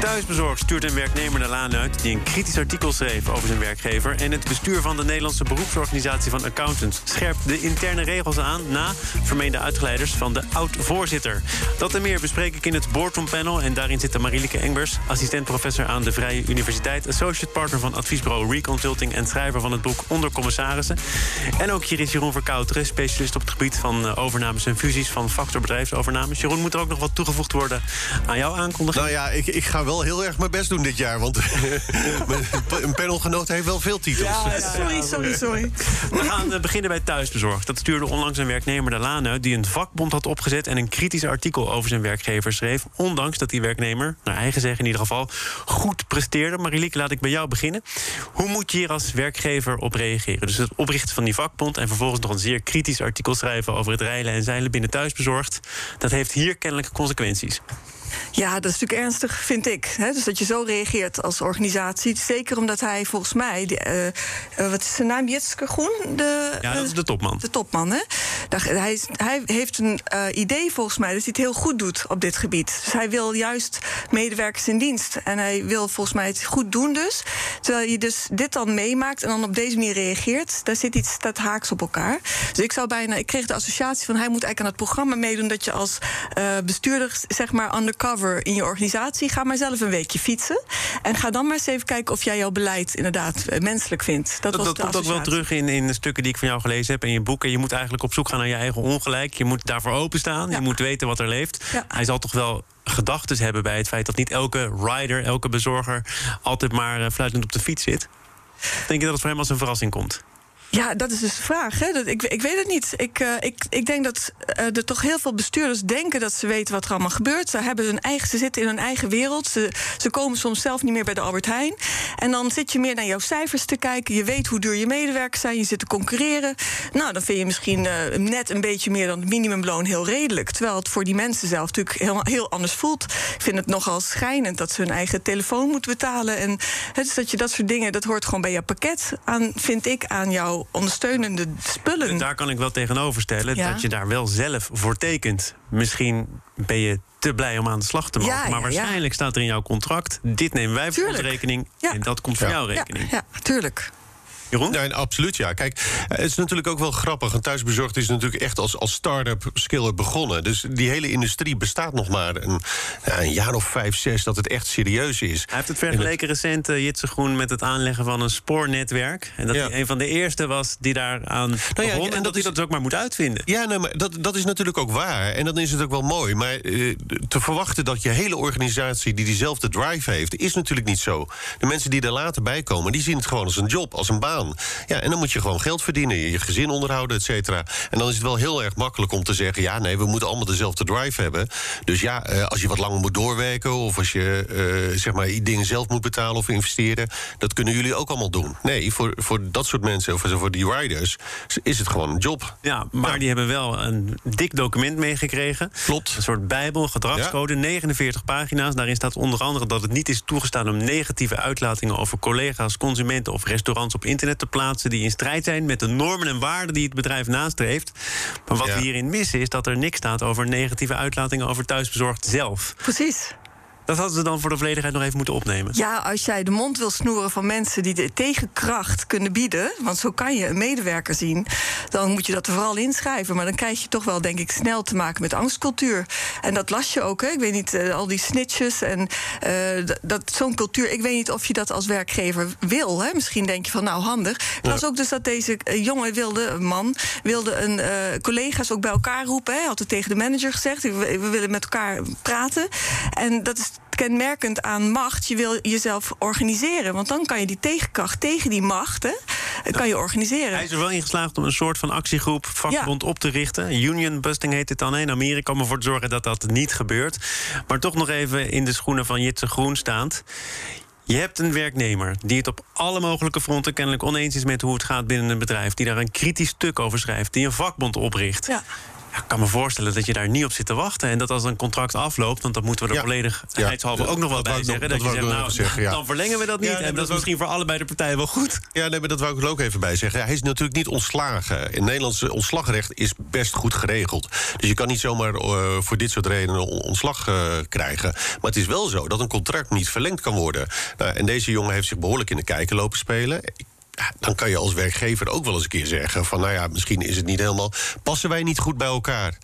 Thuisbezorgd stuurt een werknemer de laan uit die een kritisch artikel schreef over zijn werkgever. En het bestuur van de Nederlandse beroepsorganisatie van accountants scherpt de interne regels aan na vermeende uitgeleiders van de oud-voorzitter. Dat en meer bespreek ik in het Boardroom Panel. En daarin zitten Marielike Engbers, assistent-professor aan de Vrije Universiteit, associate partner van adviesbureau Reconsulting en schrijver van het boek Onder Commissarissen. En ook hier is Jeroen Verkouteren, specialist op het gebied van eh, overnames en fusies van factor bedrijfsovernames. Jeroen, moet er ook nog wat toegevoegd worden aan jouw aankondiging? Nou ja, ik, ik ga wel heel erg mijn best doen dit jaar. Want een panelgenoot heeft wel veel titels. Sorry, sorry, sorry. We gaan eh, beginnen bij thuisbezorgd. Dat stuurde onlangs een werknemer de laan uit... die een vakbond had opgezet en een kritisch artikel over zijn werkgever schreef. Ondanks dat die werknemer, naar eigen zeggen in ieder geval... goed presteerde. Marilieke, laat ik bij jou beginnen. Hoe moet je hier als werkgever op reageren? Dus het oprichten van die vakbond... en vervolgens nog een zeer kritisch artikel schrijven... over het rijlen en zeilen binnen thuisbezorgd. Dat heeft hier kennelijk consequenties. Ja, dat is natuurlijk ernstig, vind ik. Hè? Dus dat je zo reageert als organisatie. Zeker omdat hij volgens mij... Eh, eh, wat is zijn naam? Jitske Groen? De, Ja, dat is de topman. De topman, hè? Daar- Hij, hij heeft een eh, idee volgens mij dat hij het heel goed doet op dit gebied. Dus hij wil juist medewerkers in dienst. En hij wil volgens mij het goed doen dus. Terwijl je dus dit dan meemaakt en dan op deze manier reageert... daar zit iets dat haaks op elkaar. Dus ik zou bijna... Ik kreeg de associatie van hij moet eigenlijk aan het programma meedoen... dat je als eh, bestuurder zeg maar undercover in je organisatie... ga maar zelf een weekje fietsen. En ga dan maar eens even kijken of jij jouw beleid inderdaad eh, menselijk vindt. Dat, Dat, was dat komt ook wel terug in, in de stukken die ik van jou gelezen heb en je boek. En je moet eigenlijk op zoek gaan naar je eigen ongelijk. Je moet daarvoor openstaan. Ja. Je moet weten wat er leeft. Ja. Hij zal toch wel gedachten hebben bij het feit dat niet elke rider, elke bezorger altijd maar eh, fluitend op de fiets zit. Denk je dat het voor hem als een verrassing komt? Ja, dat is dus de vraag. Hè? Dat, ik, ik weet het niet. Ik, eh, ik, ik denk dat eh, er toch heel veel bestuurders denken dat ze weten wat er allemaal gebeurt. Ze, hebben hun eigen, ze zitten in hun eigen wereld. Ze, komen soms zelf niet meer bij de Albert Heijn. En dan zit je meer naar jouw cijfers te kijken. Je weet hoe duur je medewerkers zijn. Je zit te concurreren. Nou, dan vind je misschien eh, net een beetje meer dan het minimumloon heel redelijk. Terwijl het voor die mensen zelf natuurlijk heel, heel anders voelt. Ik vind het nogal schijnend dat ze hun eigen telefoon moeten betalen. En het is dat je dat soort dingen, dat hoort gewoon bij jouw pakket aan, vind ik, aan jouw ondersteunende spullen. En daar kan ik wel tegenover stellen Ja. dat je daar wel zelf voor tekent. Misschien ben je te blij om aan de slag te mogen. Ja, maar ja, waarschijnlijk staat er in jouw contract... dit nemen wij voor onze Tuurlijk. rekening en dat komt voor Ja. jouw ja, rekening. ja, tuurlijk. Jeroen? Nee, absoluut, ja. Kijk, eh, het is natuurlijk ook wel grappig. Een thuisbezorgd is natuurlijk echt als, als start-up skiller begonnen. Dus die hele industrie bestaat nog maar een, ja, een jaar of vijf, zes... dat het echt serieus is. Hij heeft het vergeleken recent, uh, Jitse Groen, met het aanleggen van een spoornetwerk. En dat Ja. hij een van de eerste was die daaraan ja, begon. en en dat dat hij is- dat dus ook maar moet uitvinden. Ja, nee, maar dat, dat is natuurlijk ook waar. En dan is het ook wel mooi. Maar eh, te verwachten dat je hele organisatie die diezelfde drive heeft, is natuurlijk niet zo. De mensen die er later bij komen, die zien het gewoon als een job, als een baan. Ja, en dan moet je gewoon geld verdienen, je gezin onderhouden, et cetera. En dan is het wel heel erg makkelijk om te zeggen: ja, nee, we moeten allemaal dezelfde drive hebben. Dus ja, eh, als je wat langer moet doorwerken, of als je eh, zeg maar dingen zelf moet betalen of investeren, dat kunnen jullie ook allemaal doen. Nee, voor, voor dat soort mensen, of voor die riders, is het gewoon een job. Ja, maar die hebben wel een dik document meegekregen. Klopt. Een soort bijbel, gedragscode, 49 pagina's. Daarin staat onder andere dat het niet is toegestaan om negatieve uitlatingen over collega's, consumenten of restaurants op internet te plaatsen die in strijd zijn met de normen en waarden die het bedrijf nastreeft. Maar wat Ja. we hierin missen is dat er niks staat over negatieve uitlatingen over thuisbezorgd zelf. Precies. Dat hadden ze dan voor de volledigheid nog even moeten opnemen. Ja, als jij de mond wil snoeren van mensen die de tegenkracht kunnen bieden, want zo kan je een medewerker zien, dan moet je dat er vooral inschrijven. Maar dan krijg je toch wel, denk ik, snel te maken met angstcultuur. En dat las je ook, hè? Ik weet niet, eh, al die snitches en eh, dat, zo'n cultuur. Ik weet niet of je dat als werkgever wil. Hè? Misschien denk je van, nou handig. Ik las ook dus dat deze eh, jongen wilde, een man, wilde een collega's ook bij elkaar roepen. Hij had het tegen de manager gezegd. We, we willen met elkaar praten. En dat is kenmerkend aan macht. Je wil jezelf organiseren. Want dan kan je die tegenkracht tegen die macht, hè, kan je organiseren. Hij is er wel in geslaagd om een soort van actiegroep, vakbond op te richten. Union busting heet het dan in Amerika, om ervoor te zorgen dat dat niet gebeurt. Maar toch nog even in de schoenen van Jitse Groen staand. Je hebt een werknemer die het op alle mogelijke fronten kennelijk oneens is met hoe het gaat binnen een bedrijf. Die daar een kritisch stuk over schrijft, die een vakbond opricht. Ja. Ik kan me voorstellen dat je daar niet op zit te wachten. En dat als een contract afloopt, want dat moeten we er volledig Ja. ook nog wel bij zeggen. dat je zegt, nou, zeggen, dan verlengen we dat niet. En dat dat is misschien voor allebei de partijen wel goed. Ja, nee, maar dat wou ik er ook even bij zeggen. Hij is natuurlijk niet ontslagen. In Nederlandse ontslagrecht is best goed geregeld. Dus je kan niet zomaar eh, voor dit soort redenen on- ontslag eh, krijgen. Maar het is wel zo dat een contract niet verlengd kan worden. Nou, en deze jongen heeft zich behoorlijk in de kijker lopen spelen. Dan kan je als werkgever ook wel eens een keer zeggen: van nou ja, misschien is het niet helemaal. passen wij niet goed bij elkaar?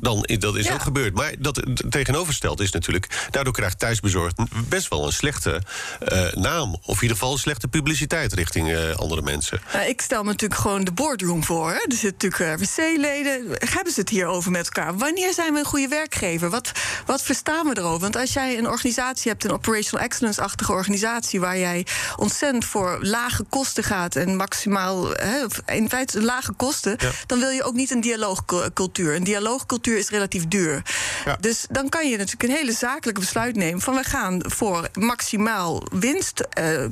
Dan, dat is Ja. ook gebeurd. Maar dat tegenovergesteld is natuurlijk... daardoor krijgt thuisbezorgd best wel een slechte eh, naam. Of in ieder geval slechte publiciteit richting eh, andere mensen. Nou, ik stel me natuurlijk gewoon de boardroom voor. Hè. Er zitten natuurlijk RWC-leden. Hebben ze het hier over met elkaar? Wanneer zijn we een goede werkgever? Wat, wat verstaan we erover? Want als jij een organisatie hebt, een operational excellence-achtige organisatie, waar jij ontzettend voor lage kosten gaat en maximaal, hè, in feite lage kosten, Ja. dan wil je ook niet een dialoogcultuur. Een dialoogcultuur is relatief duur. Ja. Dus dan kan je natuurlijk een hele zakelijke besluit nemen van we gaan voor maximaal winst. eh,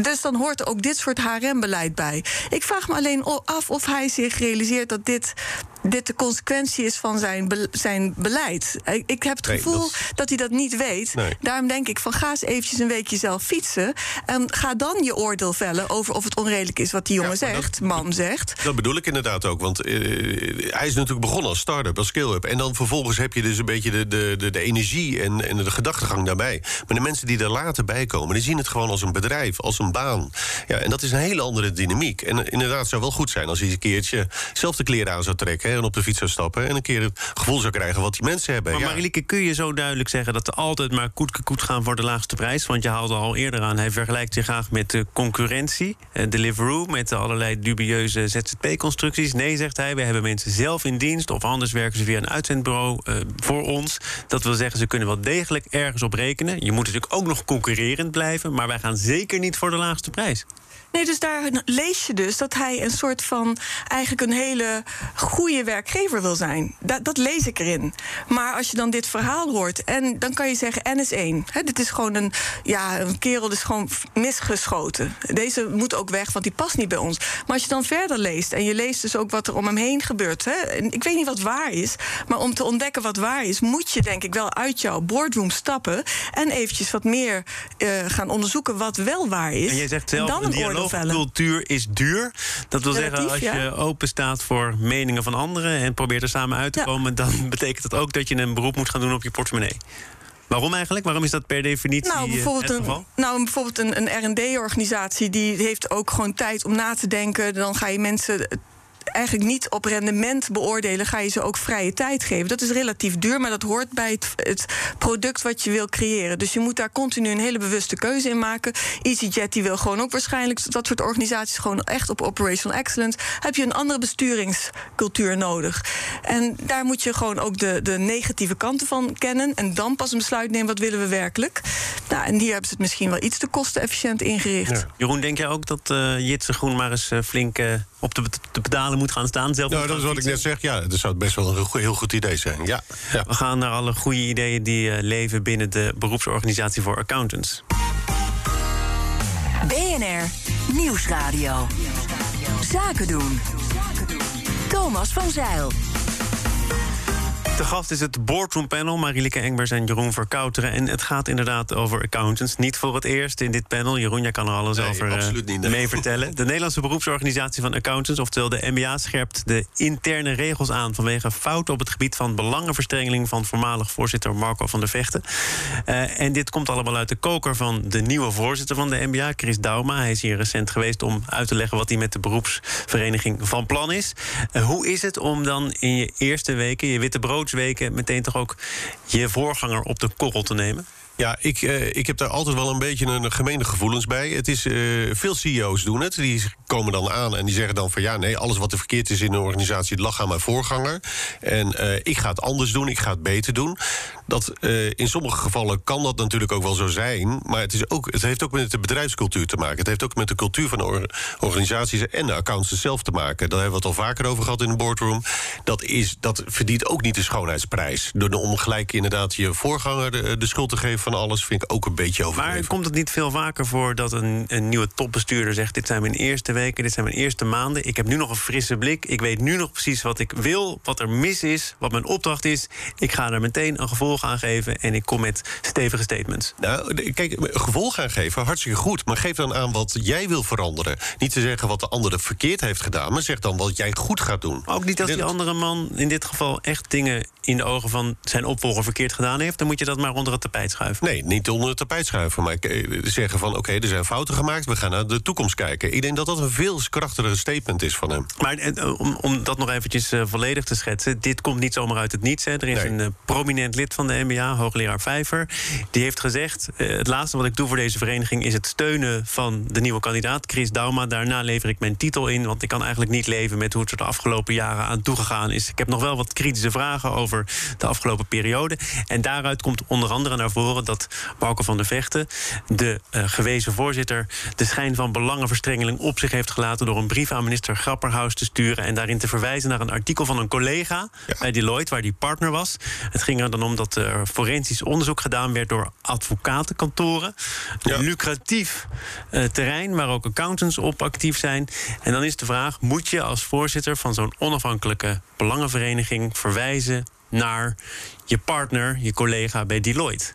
dus dan hoort ook dit soort HRM-beleid bij. Ik vraag me alleen af of hij zich realiseert dat dit. Dit de consequentie is van zijn, be- zijn beleid. Ik, ik heb het Nee, gevoel dat- dat... hij dat niet weet. Nee. Daarom denk ik van ga eens eventjes een weekje zelf fietsen. En ga dan je oordeel vellen over of het onredelijk is wat die jongen Ja, maar dat- zegt, man zegt. Dat bedoel ik inderdaad ook. Want eh, hij is natuurlijk begonnen als start-up, als skill-up. En dan vervolgens heb je dus een beetje de, de, de, de energie en, en de gedachtegang daarbij. Maar de mensen die er later bij komen, die zien het gewoon als een bedrijf, als een baan. Ja, en dat is een hele andere dynamiek. En eh, inderdaad, het zou wel goed zijn als hij een keertje zelf de kleren aan zou trekken en op de fiets zou stappen. En een keer het gevoel zou krijgen wat die mensen hebben. Maar ja. Kun je zo duidelijk zeggen dat ze altijd maar koet koet gaan voor de laagste prijs? Want je haalde al eerder aan, hij vergelijkt zich graag met de concurrentie. eh, Deliveroo, met allerlei dubieuze ZZP-constructies. Nee, zegt hij, we hebben mensen zelf in dienst... of anders werken ze via een uitzendbureau eh, voor ons. Dat wil zeggen, ze kunnen wel degelijk ergens op rekenen. Je moet natuurlijk ook nog concurrerend blijven... maar wij gaan zeker niet voor de laagste prijs. Nee, dus daar lees je dus dat hij een soort van eigenlijk een hele goede werkgever wil zijn. Dat, dat lees ik erin. Maar als je dan dit verhaal hoort, en dan kan je zeggen: N is één. Dit is gewoon een, ja, een kerel, is gewoon misgeschoten. Deze moet ook weg, want die past niet bij ons. Maar als je dan verder leest, en je leest dus ook wat er om hem heen gebeurt. Hè, en ik weet niet wat waar is, maar om te ontdekken wat waar is, moet je denk ik wel uit jouw boardroom stappen en eventjes wat meer eh, gaan onderzoeken wat wel waar is. En jij zegt En zelf, dan een een dialoogcultuur is duur. Dat wil zeggen, als je open staat voor meningen van anderen... en probeert er samen uit te Ja. komen... dan betekent dat ook dat je een beroep moet gaan doen op je portemonnee. Waarom eigenlijk? Waarom is dat per definitie Nou, eh, bijvoorbeeld een, geval? nou, bijvoorbeeld een, een RD-organisatie die heeft ook gewoon tijd om na te denken. Dan ga je mensen eigenlijk niet op rendement beoordelen, ga je ze ook vrije tijd geven. Dat is relatief duur, maar dat hoort bij het, het product wat je wil creëren. Dus je moet daar continu een hele bewuste keuze in maken. EasyJet die wil gewoon ook waarschijnlijk dat soort organisaties gewoon echt op operational excellence. Heb je een andere besturingscultuur nodig. En daar moet je gewoon ook de, de negatieve kanten van kennen en dan pas een besluit nemen wat willen we werkelijk. Nou, en hier hebben ze het misschien wel iets te kostenefficiënt ingericht. Jeroen, denk jij ook dat eh Jitse Groen maar eens eh, flink eh, op de, de pedalen moet gaan staan? Zelf Nou, dat is wat ik net zeg. Ja, dat zou best wel een go- heel goed idee zijn. Ja. ja. We gaan naar alle goede ideeën die eh, leven binnen de beroepsorganisatie voor accountants. BNR Nieuwsradio. Zaken doen. Thomas van Zeil. De gast is het Boardroom Panel, Marielike Engbers en Jeroen Verkouteren. En het gaat inderdaad over accountants. Niet voor het eerst in dit panel. Jeroen, jij kan er alles Nee, over eh, niet, nee. mee vertellen. De Nederlandse beroepsorganisatie van accountants, oftewel de NBA, scherpt de interne regels aan vanwege fouten op het gebied van belangenverstrengeling van voormalig voorzitter Marco van der Vechten. Eh, en dit komt allemaal uit de koker van de nieuwe voorzitter van de NBA, Chris Dauma. Hij is hier recent geweest om uit te leggen wat hij met de beroepsvereniging van plan is. Eh, hoe is het om dan in je eerste weken, je witte broodsweken, meteen toch ook je voorganger op de korrel te nemen? Ja, ik, eh, ik heb daar altijd wel een beetje een gemeene gevoelens bij. Het is, eh, veel CEO's doen het. Die komen dan aan en die zeggen dan van... ja, nee, alles wat er verkeerd is in een organisatie... het lag aan mijn voorganger. En eh, ik ga het anders doen, ik ga het beter doen. Dat, in sommige gevallen kan dat natuurlijk ook wel zo zijn... maar het, is ook, het heeft ook met de bedrijfscultuur te maken. Het heeft ook met de cultuur van organisaties... en de accounts zelf te maken. Daar hebben we het al vaker over gehad in de boardroom. Dat, is, dat verdient ook niet de schoonheidsprijs. Door de ongelijk inderdaad je voorganger de, de schuld te geven... van alles vind ik ook een beetje overdreven. Maar komt het niet veel vaker voor dat een, een nieuwe topbestuurder zegt: Dit zijn mijn eerste weken, dit zijn mijn eerste maanden. Ik heb nu nog een frisse blik. Ik weet nu nog precies wat ik wil, wat er mis is, wat mijn opdracht is. Ik ga er meteen een gevolg aan geven en ik kom met stevige statements. Nou, kijk, gevolg aan geven, hartstikke goed. Maar geef dan aan wat jij wil veranderen. Niet te zeggen wat de andere verkeerd heeft gedaan, maar zeg dan wat jij goed gaat doen. Ook niet als die andere man in dit geval echt dingen in de ogen van zijn opvolger verkeerd gedaan heeft, dan moet je dat maar onder het tapijt schuiven. Nee, niet onder het tapijt schuiven, maar eh, zeggen van oké, er zijn fouten gemaakt, we gaan naar de toekomst kijken. Ik denk dat dat een veel krachtiger statement is van hem. Maar eh, om, om dat nog eventjes uh, volledig te schetsen, dit komt niet zomaar uit het niets. Hè. Er is een uh, prominent lid van de NBA, hoogleraar Vijver, die heeft gezegd: het laatste wat ik doe voor deze vereniging is het steunen van de nieuwe kandidaat Chris Dauma. Daarna lever ik mijn titel in, want ik kan eigenlijk niet leven met hoe het er de afgelopen jaren aan toegegaan is. Ik heb nog wel wat kritische vragen over de afgelopen periode. En daaruit komt onder andere naar voren dat Marco van der Vechten, de uh, gewezen voorzitter, de schijn van belangenverstrengeling op zich heeft gelaten door een brief aan minister Grapperhaus te sturen en daarin te verwijzen naar een artikel van een collega bij Deloitte, waar die partner was. Het ging er dan om dat er forensisch onderzoek gedaan werd door advocatenkantoren. Een lucratief uh, terrein waar ook accountants op actief zijn. En dan is de vraag: moet je als voorzitter van zo'n onafhankelijke belangenvereniging verwijzen naar je partner, je collega bij Deloitte?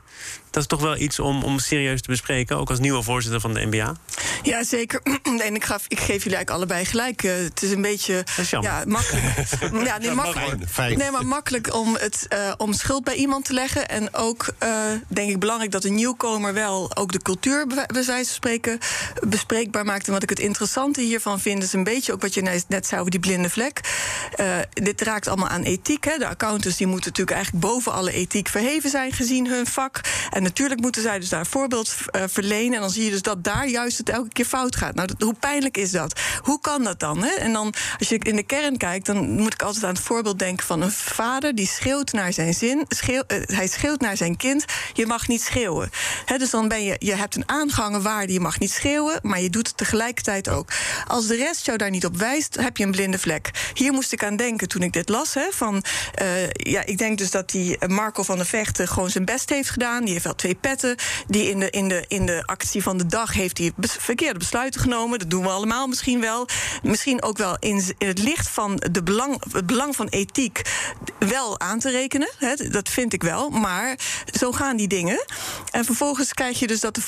Dat is toch wel iets om, om serieus te bespreken, ook als nieuwe voorzitter van de NBA? Ja, zeker. En ik, gaf, ik geef jullie eigenlijk allebei gelijk. Uh, het is een beetje ja, makkelijk. ja, nee, makkelijk, nee, maar makkelijk om, het, uh, om schuld bij iemand te leggen. En ook, uh, denk ik, belangrijk dat een nieuwkomer wel ook de cultuur, bij wijze van spreken, bespreekbaar maakt. En wat ik het interessante hiervan vind, is een beetje ook wat je net zei over die blinde vlek. dit raakt allemaal aan ethiek. Hè. De accountants die moeten natuurlijk eigenlijk boven alle ethiek verheven zijn, gezien hun vak. En natuurlijk moeten zij dus daar voorbeeld uh, verlenen. En dan zie je dus dat daar juist het elke keer fout gaat. Nou, dat, hoe pijnlijk is dat? Hoe kan dat dan? Hè? En dan, als je in de kern kijkt, dan moet ik altijd aan het voorbeeld denken van een vader die schreeuwt naar zijn zin. Uh, hij schreeuwt naar zijn kind: je mag niet schreeuwen. Dus dan ben je, je hebt een aangangen waarde, je mag niet schreeuwen, maar je doet het tegelijkertijd ook. Als de rest jou daar niet op wijst, heb je een blinde vlek. Hier moest ik aan denken toen ik dit las. Hè, van, uh, ja, ik denk dus dat die Marco van der Vechten gewoon zijn best heeft gedaan. Die heeft wel twee petten. Die in de, in de, in de actie van de dag heeft hij verkeerde besluiten genomen. Dat doen we allemaal misschien wel. Misschien ook wel in, in het licht van de belang, het belang van ethiek wel aan te rekenen. Hè, dat vind ik wel. Maar zo gaan die dingen. En vervolgens krijg je dus dat de,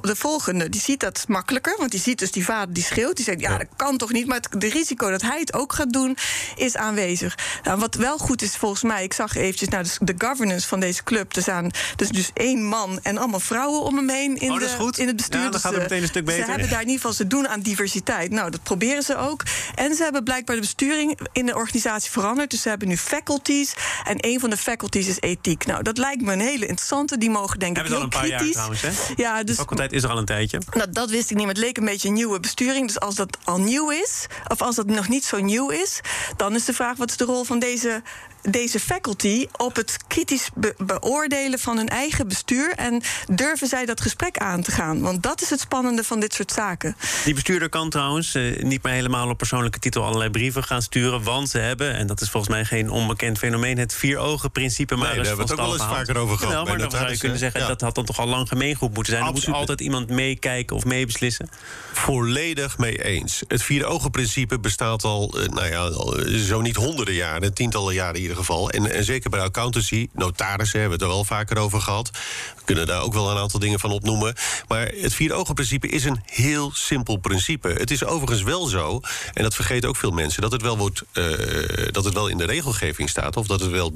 de volgende, die ziet dat makkelijker. Want die ziet dus die vader die schreeuwt. Die zegt, ja, dat kan toch niet. Maar het de risico dat hij het ook gaat doen, is aanwezig. Nou, wat wel goed is volgens mij, ik zag eventjes naar de, de governance van deze club. Er staan dus, dus één man en allemaal vrouwen om hem heen in, oh, de, in het bestuur. Ja, dan gaat het meteen een stuk beter. Ze hebben daar in ieder geval ze doen aan diversiteit. Nou, dat proberen ze ook. En ze hebben blijkbaar de besturing in de organisatie veranderd. Dus ze hebben nu faculties. En een van de faculties is ethiek. Nou, dat lijkt me een hele interessante. Die mogen denk ik heel kritisch. Jaar, trouwens, hè? Ja, dus, de faculteit is er al een tijdje. Nou, dat wist ik niet. Maar het leek een beetje een nieuwe besturing. Dus als dat al nieuw is, of als dat nog niet zo nieuw is, dan is de vraag: wat is de rol van deze deze faculty op het kritisch beoordelen van hun eigen bestuur. En durven zij dat gesprek aan te gaan? Want dat is het spannende van dit soort zaken. Die bestuurder kan trouwens eh, niet meer helemaal op persoonlijke titel allerlei brieven gaan sturen. Want ze hebben, en dat is volgens mij geen onbekend fenomeen, het vier-ogen-principe. Maar nee, daar hebben we het ook wel eens vaker over gehad. Maar dan zou je kunnen zeggen, dat had dan toch al lang gemeengoed moeten zijn. Er moet altijd iemand meekijken of meebeslissen. Volledig mee eens. Het vier-ogen-principe bestaat al, eh, nou ja, zo niet honderden jaren, tientallen jaren hier geval. En, zeker bij accountancy, notarissen hebben we het er wel vaker over gehad. We kunnen daar ook wel een aantal dingen van opnoemen. Maar het vier-ogen-principe is een heel simpel principe. Het is overigens wel zo, en dat vergeten ook veel mensen, dat het wel, wordt, uh, dat het wel in de regelgeving staat, of dat het wel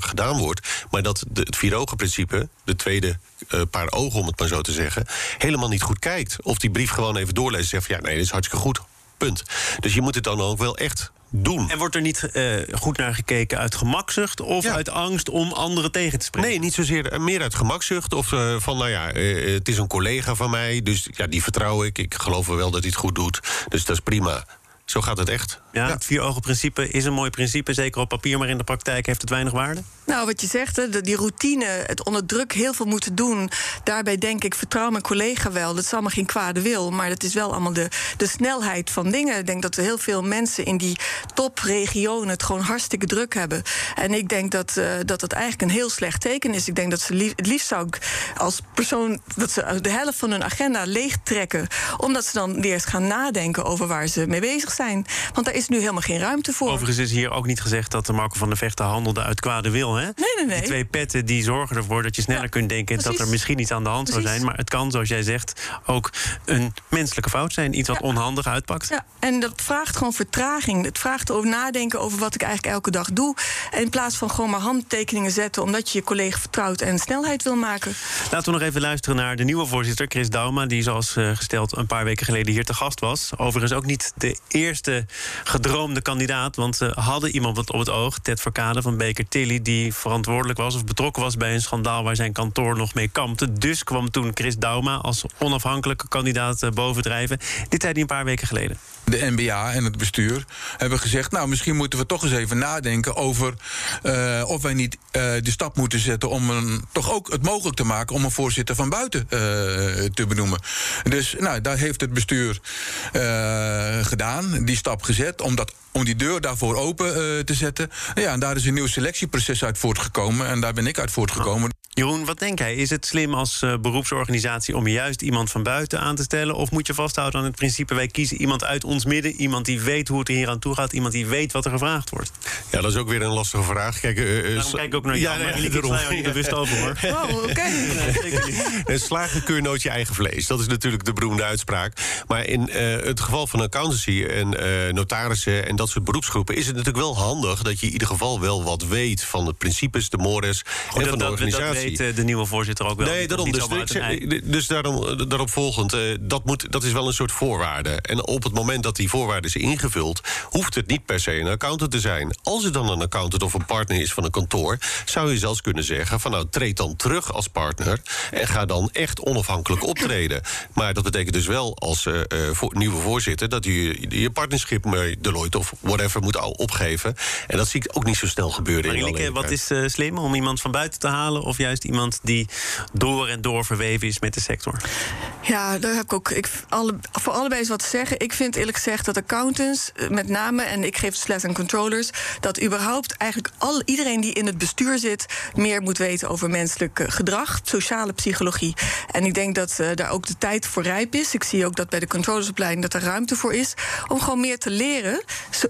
gedaan wordt. Maar dat het vier-ogen-principe, de tweede uh, paar ogen om het maar zo te zeggen, helemaal niet goed kijkt. Of die brief gewoon even doorlezen en zegt: van, ja, nee, dit is hartstikke goed. Punt. Dus je moet het dan ook wel echt doen. En wordt er niet uh, goed naar gekeken uit gemakzucht of uit angst om anderen tegen te spreken? Nee, niet zozeer. Meer uit gemakzucht of uh, van, nou ja, uh, het is een collega van mij, dus ja, die vertrouw ik. Ik geloof wel dat hij het goed doet, dus dat is prima. Zo gaat het echt. Ja, ja. het vier-ogen-principe is een mooi principe, zeker op papier, maar in de praktijk heeft het weinig waarde? Nou, wat je zegt, hè, de- die routine, het onder druk heel veel moeten doen. Daarbij denk ik, vertrouw mijn collega wel. Dat is allemaal geen kwade wil. Maar dat is wel allemaal de, de snelheid van dingen. Ik denk dat heel veel mensen in die topregionen het gewoon hartstikke druk hebben. En ik denk dat eh, dat, eigenlijk een heel slecht teken is. Ik denk dat ze het liefst zou als persoon dat ze de helft van hun agenda leegtrekken. Omdat ze dan weer eens gaan nadenken over waar ze mee bezig zijn. Want daar is nu helemaal geen ruimte voor. Overigens is hier ook niet gezegd dat de Marco van der Vechten handelde uit kwade wil. Hè? Nee, nee, nee. Die twee petten die zorgen ervoor dat je sneller Ja, kunt denken dat er misschien iets aan de hand zou zijn. Maar het kan, zoals jij zegt, ook een menselijke fout zijn. Iets wat Ja. onhandig uitpakt. Ja, en dat vraagt gewoon vertraging. Het vraagt over nadenken over wat ik eigenlijk elke dag doe. En in plaats van gewoon maar handtekeningen zetten omdat je je collega vertrouwt en snelheid wil maken. Laten we nog even luisteren naar de nieuwe voorzitter, Chris Dauma... die zoals eh, gesteld een paar weken geleden hier te gast was. Overigens ook niet de eerste gedroomde kandidaat... want ze hadden iemand op het oog, Ted Verkade van Baker Tilly... die verantwoordelijk was of betrokken was bij een schandaal... waar zijn kantoor nog mee kampte. Dus kwam toen Chris Dauma als onafhankelijke kandidaat eh, bovendrijven. Dit zei hij een paar weken geleden. de NBA en het bestuur hebben gezegd... nou, misschien moeten we toch eens even nadenken over... eh, of wij niet eh, de stap moeten zetten om een, toch ook het mogelijk te maken... om een voorzitter van buiten te benoemen. Dus nou, daar heeft het bestuur gedaan, die stap gezet... om, dat, om die deur daarvoor open te zetten. Ja, en daar is een nieuw selectieproces uit voortgekomen... en daar ben ik uit voortgekomen. Jeroen, wat denk jij? Is het slim als eh, beroepsorganisatie om juist iemand van buiten aan te stellen? Of moet je vasthouden aan het principe: wij kiezen iemand uit ons midden, iemand die weet hoe het er hier aan toe gaat, iemand die weet wat er gevraagd wordt? Ja, dat is ook weer een lastige vraag. Kijk, eh, eh, Daarom kijk ik ook naar jou, ja, maar nee, ik sla je er niet bewust over hoor. Oh, oké. Een slager keur nooit je eigen vlees. Dat is natuurlijk de beroemde uitspraak. Maar in het geval van accountancy en notarissen en dat soort beroepsgroepen... is het natuurlijk wel handig dat je in ieder geval wel wat weet... van de principes, de mores en dat, van de dat, dat organisatie. Weet eh, de nieuwe voorzitter ook wel. Nee, Dat daarom. Dus, dus daarom, eh, daarop volgend, eh, dat, moet, dat is wel een soort voorwaarde. En op het moment dat die voorwaarden is ingevuld, hoeft het niet per se een accountant te zijn. Als het dan een accountant of een partner is van een kantoor, zou je zelfs kunnen zeggen: van nou, treed dan terug als partner en ga dan echt onafhankelijk optreden. Maar dat betekent dus wel als voor- nieuwe voorzitter dat je je partnerschip met Deloitte of whatever moet al opgeven. En dat zie ik ook niet zo snel gebeuren. in alle Marilike, wat is eh, slim om iemand van buiten te halen of juist iemand die door en door verweven is met de sector? Ja, daar heb ik ook ik, alle, voor allebei eens wat te zeggen. Ik vind eerlijk gezegd dat accountants, eh, met name, en ik geef het les aan controllers, dat überhaupt eigenlijk al, iedereen die in het bestuur zit, meer moet weten over menselijk eh, gedrag, sociale psychologie. En ik denk dat eh, daar ook de tijd voor rijp is. Ik zie ook dat bij de controllersopleiding dat er ruimte voor is om gewoon meer te leren.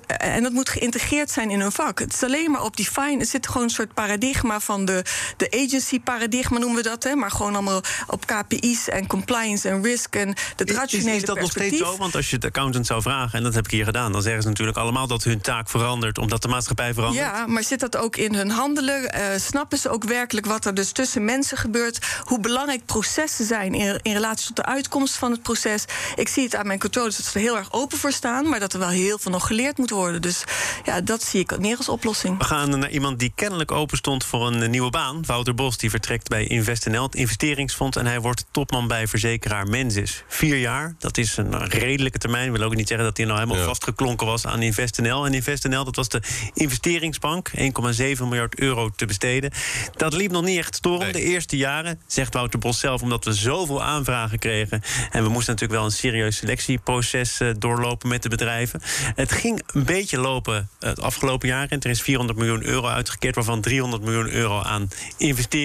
En dat moet geïntegreerd zijn in hun vak. Het is alleen maar op die fine. Er zit gewoon een soort paradigma van de, de agency paradigma noemen we dat, hè, maar gewoon allemaal op KPI's en compliance en risk en Is, rationele is dat nog steeds zo? Want als je het accountant zou vragen, en dat heb ik hier gedaan, dan zeggen ze natuurlijk allemaal dat hun taak verandert omdat de maatschappij verandert. Ja, maar zit dat ook in hun handelen? Eh, snappen ze ook werkelijk wat er dus tussen mensen gebeurt? Hoe belangrijk processen zijn in, in relatie tot de uitkomst van het proces? Ik zie het aan mijn controles dat ze er heel erg open voor staan, maar dat er wel heel veel nog geleerd moet worden. Dus ja, dat zie ik meer als oplossing. We gaan naar iemand die kennelijk open stond voor een eh, nieuwe baan. Wouter Bos die vertrekt bij InvestNL, het investeringsfonds... en hij wordt topman bij verzekeraar Mensis. Vier jaar, dat is een redelijke termijn. wil ook niet zeggen dat hij nou helemaal Ja. vastgeklonken was aan InvestNL. En InvestNL, dat was de investeringsbank. 1,7 miljard euro te besteden. Dat liep nog niet echt storm Nee. de eerste jaren, zegt Wouter Bos zelf... omdat we zoveel aanvragen kregen. En we moesten natuurlijk wel een serieus selectieproces eh, doorlopen met de bedrijven. Het ging een beetje lopen eh, het afgelopen jaar. En er is 400 miljoen euro uitgekeerd... waarvan 300 miljoen euro aan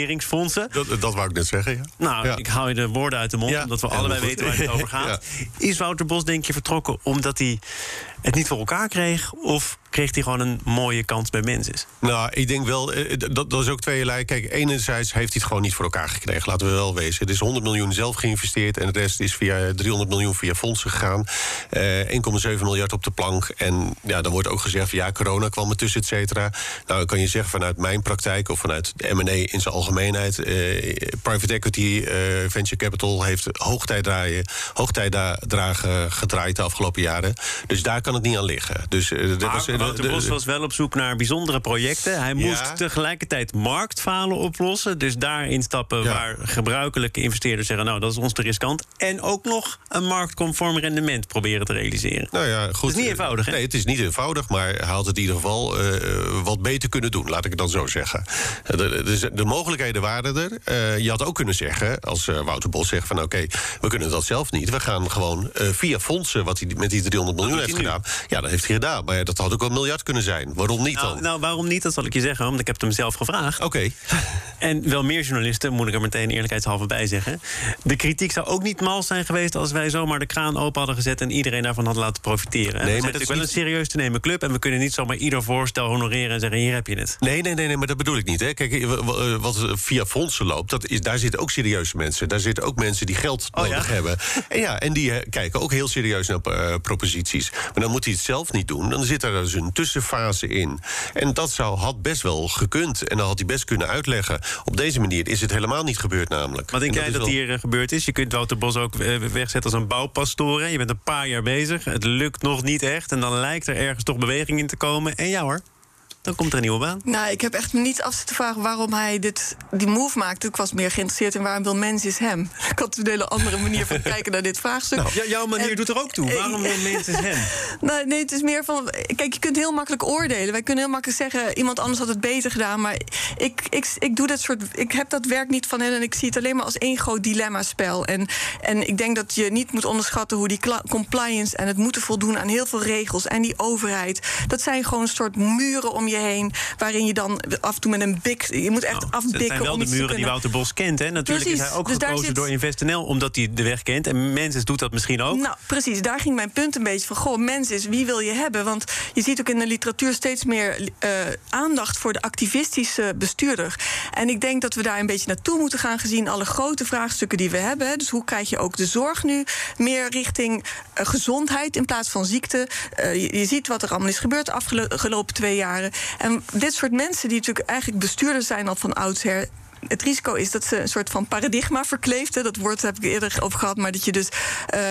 investeringsfondsen. Dat, dat wou ik net zeggen, ja. Nou, Ja. ik haal je de woorden uit de mond, omdat we allebei weten waar het over gaat. Is Wouter Bos, denk je, vertrokken omdat hij het niet voor elkaar kreeg? Of kreeg hij gewoon een mooie kans bij Mensis? Nou, ik denk wel, eh, dat, dat is ook tweeërlei. Kijk, enerzijds heeft hij het gewoon niet voor elkaar gekregen. Laten we wel wezen. Er is 100 miljoen zelf geïnvesteerd... en de rest is via 300 miljoen via fondsen gegaan. Eh 1,7 miljard op de plank. En ja, dan wordt ook gezegd, ja, corona kwam ertussen, et cetera. Nou, kan je zeggen vanuit mijn praktijk... of vanuit M&A in zijn algemeenheid... eh, private equity, eh, venture capital... heeft hoogtijdragen gedraaid de afgelopen jaren. Dus daar kan kan het niet aan liggen. Dus, uh, maar was, Wouter Bos was wel op zoek naar bijzondere projecten. Hij moest Ja. tegelijkertijd marktfalen oplossen. Dus daarin stappen Ja. waar gebruikelijke investeerders zeggen... nou, dat is ons te riskant. En ook nog een marktconform rendement proberen te realiseren. Nou ja, goed. Het is niet eenvoudig, hè? Nee, het is niet eenvoudig, maar hij had het in ieder geval eh, wat beter kunnen doen, laat ik het dan zo zeggen. De, de, de mogelijkheden waren er. Eh, je had ook kunnen zeggen, als eh, Wouter Bos zegt van oké, we kunnen dat zelf niet. We gaan gewoon eh, via fondsen, wat hij met die 300 miljoen heeft nu. Gedaan. Ja, dat heeft hij gedaan. Maar dat had ook wel een miljard kunnen zijn. Waarom niet Nou, dan? nou, waarom niet? Dat zal ik je zeggen, want ik heb het hem zelf gevraagd. Oké. En wel meer journalisten, moet ik er meteen eerlijkheidshalve bij zeggen. De kritiek zou ook niet mals zijn geweest als wij zomaar de kraan open hadden gezet en iedereen daarvan had laten profiteren. Nee, we maar dat is wel niet- een serieus te nemen club en we kunnen niet zomaar ieder voorstel honoreren en zeggen: hier heb je het. Nee, nee, nee, nee, maar dat bedoel ik niet. Hè. Kijk, eh, w- wat via fondsen loopt, dat is, daar zitten ook serieuze mensen. Daar zitten ook mensen die geld Oh, nodig ja? hebben. En, ja, en die eh, kijken ook heel serieus naar eh, proposities. Maar dan moet hij het zelf niet doen. Dan zit er dus een tussenfase in. En dat zou, had best wel gekund. En dan had hij best kunnen uitleggen. Op deze manier is het helemaal niet gebeurd namelijk. Wat denk En jij dat wel- hier eh, gebeurd is? Je kunt Wouter Bos ook eh, wegzetten als een bouwpastoor. hè. Je bent een paar jaar bezig, het lukt nog niet echt... en dan lijkt er ergens toch beweging in te komen. En ja hoor, dan komt er een nieuwe baan. Nou, ik heb echt me niet af zitten vragen waarom hij dit, die move maakte. Ik was meer geïnteresseerd in waarom wil mens is hem. Ik had een hele andere manier van kijken naar dit vraagstuk. Ja, jouw manier En- doet er ook toe. Waarom wil mensen hem? Nou, nee, het is meer van. Kijk, je kunt heel makkelijk oordelen. Wij kunnen heel makkelijk zeggen: iemand anders had het beter gedaan. Maar ik, ik, ik doe dat soort. Ik heb dat werk niet van hen en ik zie het alleen maar als één groot dilemma-spel. En, en ik denk dat je niet moet onderschatten hoe die compliance en het moeten voldoen aan heel veel regels en die overheid. Dat zijn gewoon een soort muren om je heen. Waarin je dan af en toe met een bik. Je moet echt Nou, afbikken. Het zijn wel om de muren die Wouter Bos kent. Hè? Natuurlijk Precies, is hij ook dus gekozen zit- door InvestNL... omdat hij de weg kent. En Menses doet dat misschien ook. Nou, precies. Daar ging mijn punt een beetje van. Goh, mens is, wie wil je hebben? Want je ziet ook in de literatuur steeds meer eh, aandacht voor de activistische bestuurder. En ik denk dat we daar een beetje naartoe moeten gaan, gezien alle grote vraagstukken die we hebben. Dus hoe krijg je ook de zorg nu meer richting eh, gezondheid in plaats van ziekte? Eh, je, je ziet wat er allemaal is gebeurd de afgelopen twee jaren. En dit soort mensen, die natuurlijk eigenlijk bestuurders zijn al van oudsher het risico is dat ze een soort van paradigma verkleeft. hè. Dat woord heb ik eerder over gehad. Maar dat je dus eh,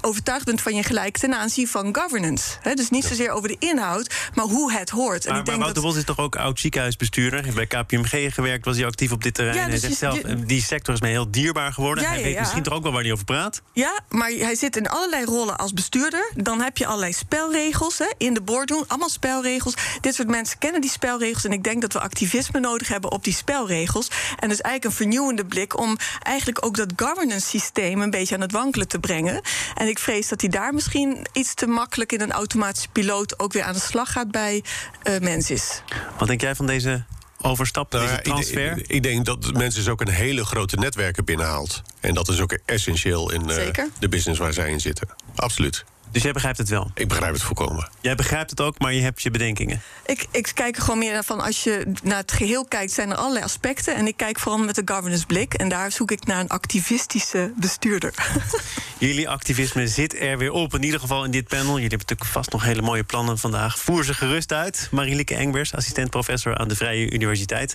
overtuigd bent van je gelijk ten aanzien van governance. Hè. Dus niet zozeer over de inhoud, maar hoe het hoort. En Maar, ik maar denk Wouter dat. Bos is toch ook oud ziekenhuisbestuurder? Hij heeft bij KPMG gewerkt, was hij actief op dit terrein. Ja, hij dus zegt zelf, je- eh, die sector is mij heel dierbaar geworden. Ja, hij ja, weet misschien toch ook wel waar hij over praat. Ja, maar hij zit in allerlei rollen als bestuurder. Dan heb je allerlei spelregels hè, in de boardroom. Allemaal spelregels. Dit soort mensen kennen die spelregels. En ik denk dat we activisme nodig hebben op die spelregels. En dus eigenlijk een vernieuwende blik om eigenlijk ook dat governance systeem een beetje aan het wankelen te brengen. En ik vrees dat hij daar misschien iets te makkelijk in een automatische piloot ook weer aan de slag gaat bij eh Mensis. Wat denk jij van deze overstap, Nou deze transfer? Ik, ik denk dat mensen dus ook een hele grote netwerken binnenhaalt. En dat is ook essentieel in eh, de business waar zij in zitten. Absoluut. Dus jij begrijpt het wel. Ik begrijp het volkomen. Jij begrijpt het ook, maar je hebt je bedenkingen. Ik, ik kijk er gewoon meer naar van als je naar het geheel kijkt, zijn er allerlei aspecten. En ik kijk vooral met de governance blik. En daar zoek ik naar een activistische bestuurder. Jullie activisme zit er weer op. In ieder geval in dit panel. Jullie hebben natuurlijk vast nog hele mooie plannen vandaag. Voer ze gerust uit. Marilieke Engbers, assistent-professor aan de Vrije Universiteit.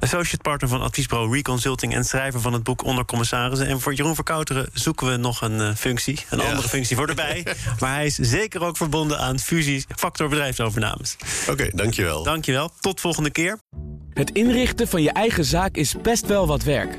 Associate partner van adviesbureau Reconsulting... en schrijver van het boek Onder Commissarissen. En voor Jeroen Verkouteren zoeken we nog een eh, functie. Een Ja. andere functie voor erbij. maar hij is zeker ook verbonden aan fusies, factor bedrijfsovernames. Oké, dankjewel. Dankjewel. Tot volgende keer. Het inrichten van je eigen zaak is best wel wat werk.